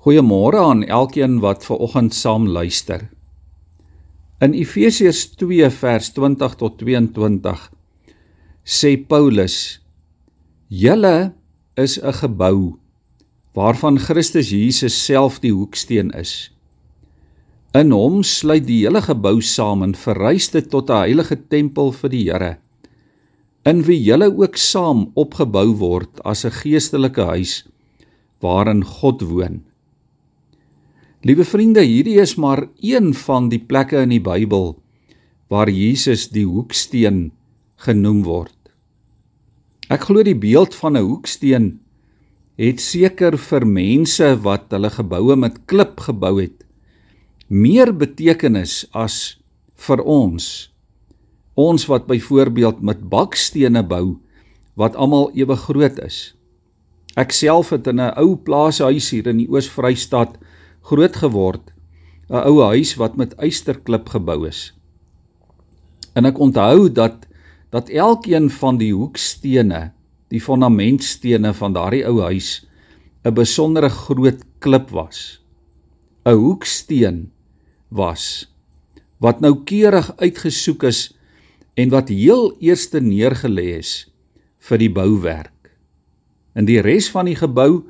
Goeiemôre aan elkeen wat ver oggend saam luister. In Efesiërs 2 vers 20 tot 22 sê Paulus: "Julle is 'n gebou waarvan Christus Jesus self die hoeksteen is. In hom sluit die hele gebou saam en verrys dit tot 'n heilige tempel vir die Here, in wie julle ook saam opgebou word as 'n geestelike huis waarin God woon." Liewe vriende, hierdie is maar een van die plekke in die Bybel waar Jesus die hoeksteen genoem word. Ek glo die beeld van 'n hoeksteen het seker vir mense wat hulle geboue met klip gebou het meer betekenis as vir ons. Ons wat byvoorbeeld met bakstene bou wat almal ewe groot is. Ek self het in 'n ou plaashuis hier in die Oos-Vrystaat groot geword, 'n ou huis wat met ysterklip gebou is. En ek onthou dat dat elkeen van die hoekstene, die fondamentstene van daardie ou huis 'n besondere groot klip was. 'n Hoeksteen was wat noukeurig uitgesoek is en wat heel eerste neergelê is vir die bouwerk. In die res van die gebou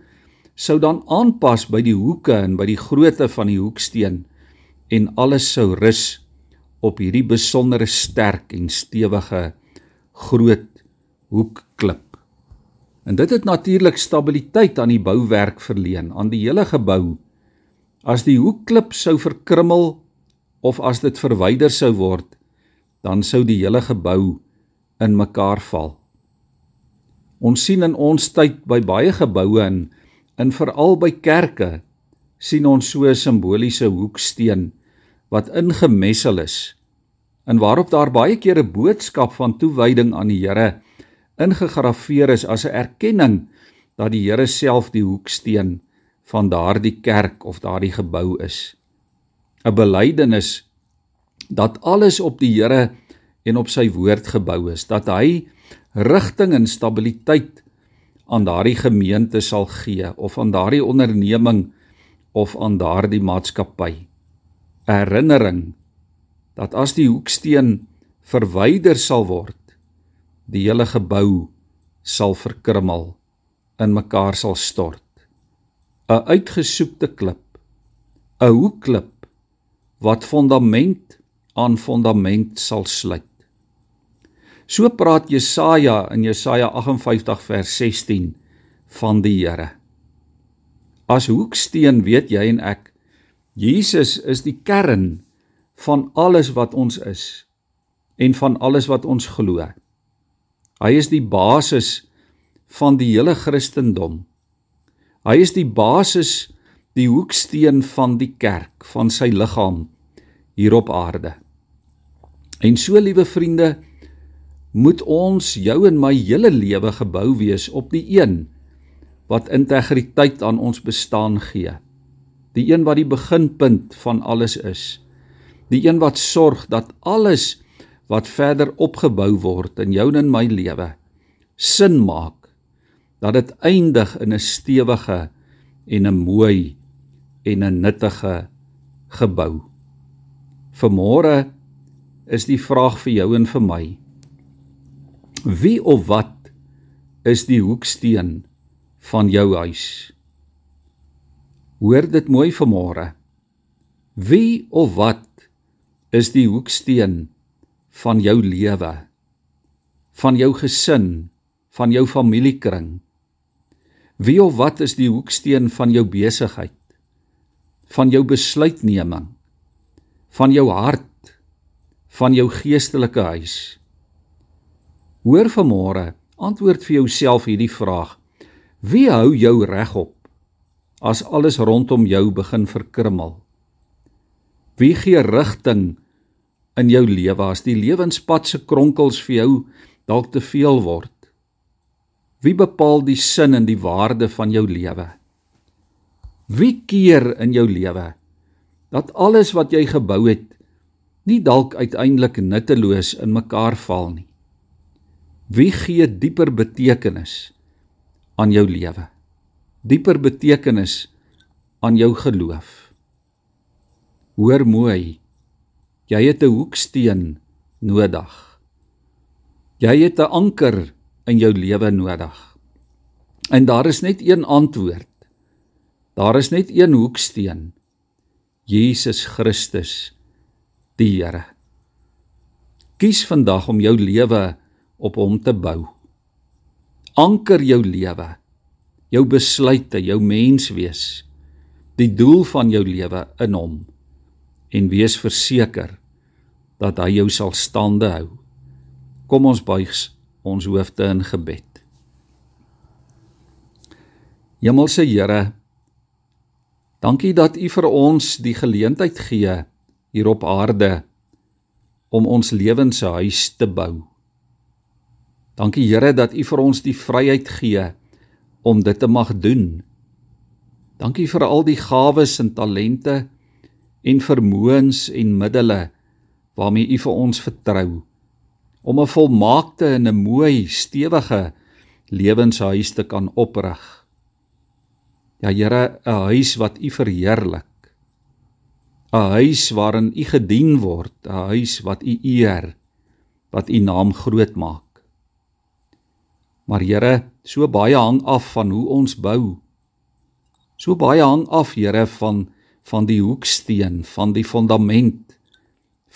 sou dan aanpas by die hoeke en by die grootte van die hoeksteen en alles sou rus op hierdie besondere sterk en stewige groot hoekklip. En dit het natuurlik stabiliteit aan die bouwerk verleen, aan die hele gebou. As die hoekklip sou verkrummel of as dit verwyder sou word, dan sou die hele gebou in mekaar val. Ons sien in ons tyd by baie geboue en veral by kerke sien ons so 'n simboliese hoeksteen wat ingemessel is en waarop daar baie keer 'n boodskap van toewyding aan die Here ingegrafieer is as 'n erkenning dat die Here self die hoeksteen van daardie kerk of daardie gebou is. 'n Belydenis dat alles op die Here en op sy woord gebou is, dat hy rigting en stabiliteit aan daardie gemeente sal gee of aan daardie onderneming of aan daardie maatskappy. Herinnering dat as die hoeksteen verwyder sal word, die hele gebou sal verkrummel, in mekaar sal stort. 'n Uitgesoekte klip, 'n hoekklip wat fondament aan fondament sal sluit. So praat Jesaja in Jesaja 58 vers 16 van die Here. As hoeksteen weet jy en ek Jesus is die kern van alles wat ons is en van alles wat ons glo. Hy is die basis van die hele Christendom. Hy is die basis, die hoeksteen van die kerk, van sy liggaam hier op aarde. En so liewe vriende, moet ons jou en my hele lewe gebou wees op die een wat integriteit aan ons bestaan gee. Die een wat die beginpunt van alles is. Die een wat sorg dat alles wat verder opgebou word in jou en in my lewe sin maak. Dat dit eindig in 'n stewige en 'n mooi en 'n nuttige gebou. Vermôre is die vraag vir jou en vir my. Wie of wat is die hoeksteen van jou huis? Hoor dit mooi vanmôre. Wie of wat is die hoeksteen van jou lewe? Van jou gesin, van jou familiekring? Wie of wat is die hoeksteen van jou besigheid? Van jou besluitneming? Van jou hart? Van jou geestelike huis? Hoor vanmôre, antwoord vir jouself hierdie vraag. Wie hou jou regop as alles rondom jou begin verkrummel? Wie gee rigting in jou lewe as die lewenspad se kronkels vir jou dalk te veel word? Wie bepaal die sin en die waarde van jou lewe? Wie keer in jou lewe dat alles wat jy gebou het nie dalk uiteindelik nutteloos in mekaar val nie? Wie gee dieper betekenis aan jou lewe? Dieper betekenis aan jou geloof. Hoor mooi. Jy het 'n hoeksteen nodig. Jy het 'n anker in jou lewe nodig. En daar is net een antwoord. Daar is net een hoeksteen. Jesus Christus, die Here. Kies vandag om jou lewe op hom te bou. Anker jou lewe, jou besluite, jou menswees, die doel van jou lewe in hom en wees verseker dat hy jou sal staande hou. Kom ons buig ons hoofde in gebed. Hemelse Here, dankie dat U vir ons die geleentheid gee hier op aarde om ons lewens se huis te bou. Dankie Here dat U vir ons die vryheid gee om dit te mag doen. Dankie vir al die gawes en talente en vermoëns en middele waarmee U vir ons vertrou om 'n volmaakte en 'n mooi stewige lewenshuis te kan oprig. Ja Here, 'n huis wat U verheerlik. 'n Huis waarin U gedien word, 'n huis wat U eer, wat U naam groot maak. Maar Here, so baie hang af van hoe ons bou. So baie hang af, Here, van van die hoeksteen, van die fondament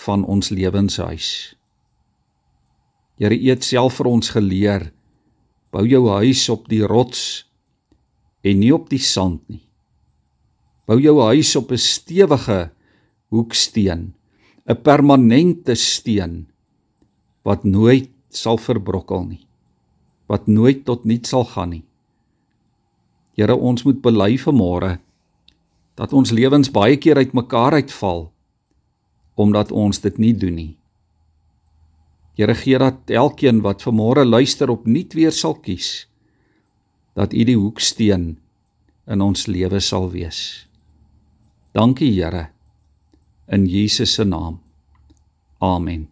van ons lewenshuis. Here, U het self vir ons geleer: bou jou huis op die rots en nie op die sand nie. Bou jou huis op 'n stewige hoeksteen, 'n permanente steen wat nooit sal verbrokkel nie, wat nooit tot niks sal gaan nie. Here, ons moet bely vanmôre dat ons lewens baie keer uitmekaar uitval omdat ons dit nie doen nie. Here gee dat elkeen wat vanmôre luister opnuut weer sal kies dat U die hoeksteen in ons lewe sal wees. Dankie Here in Jesus se naam. Amen.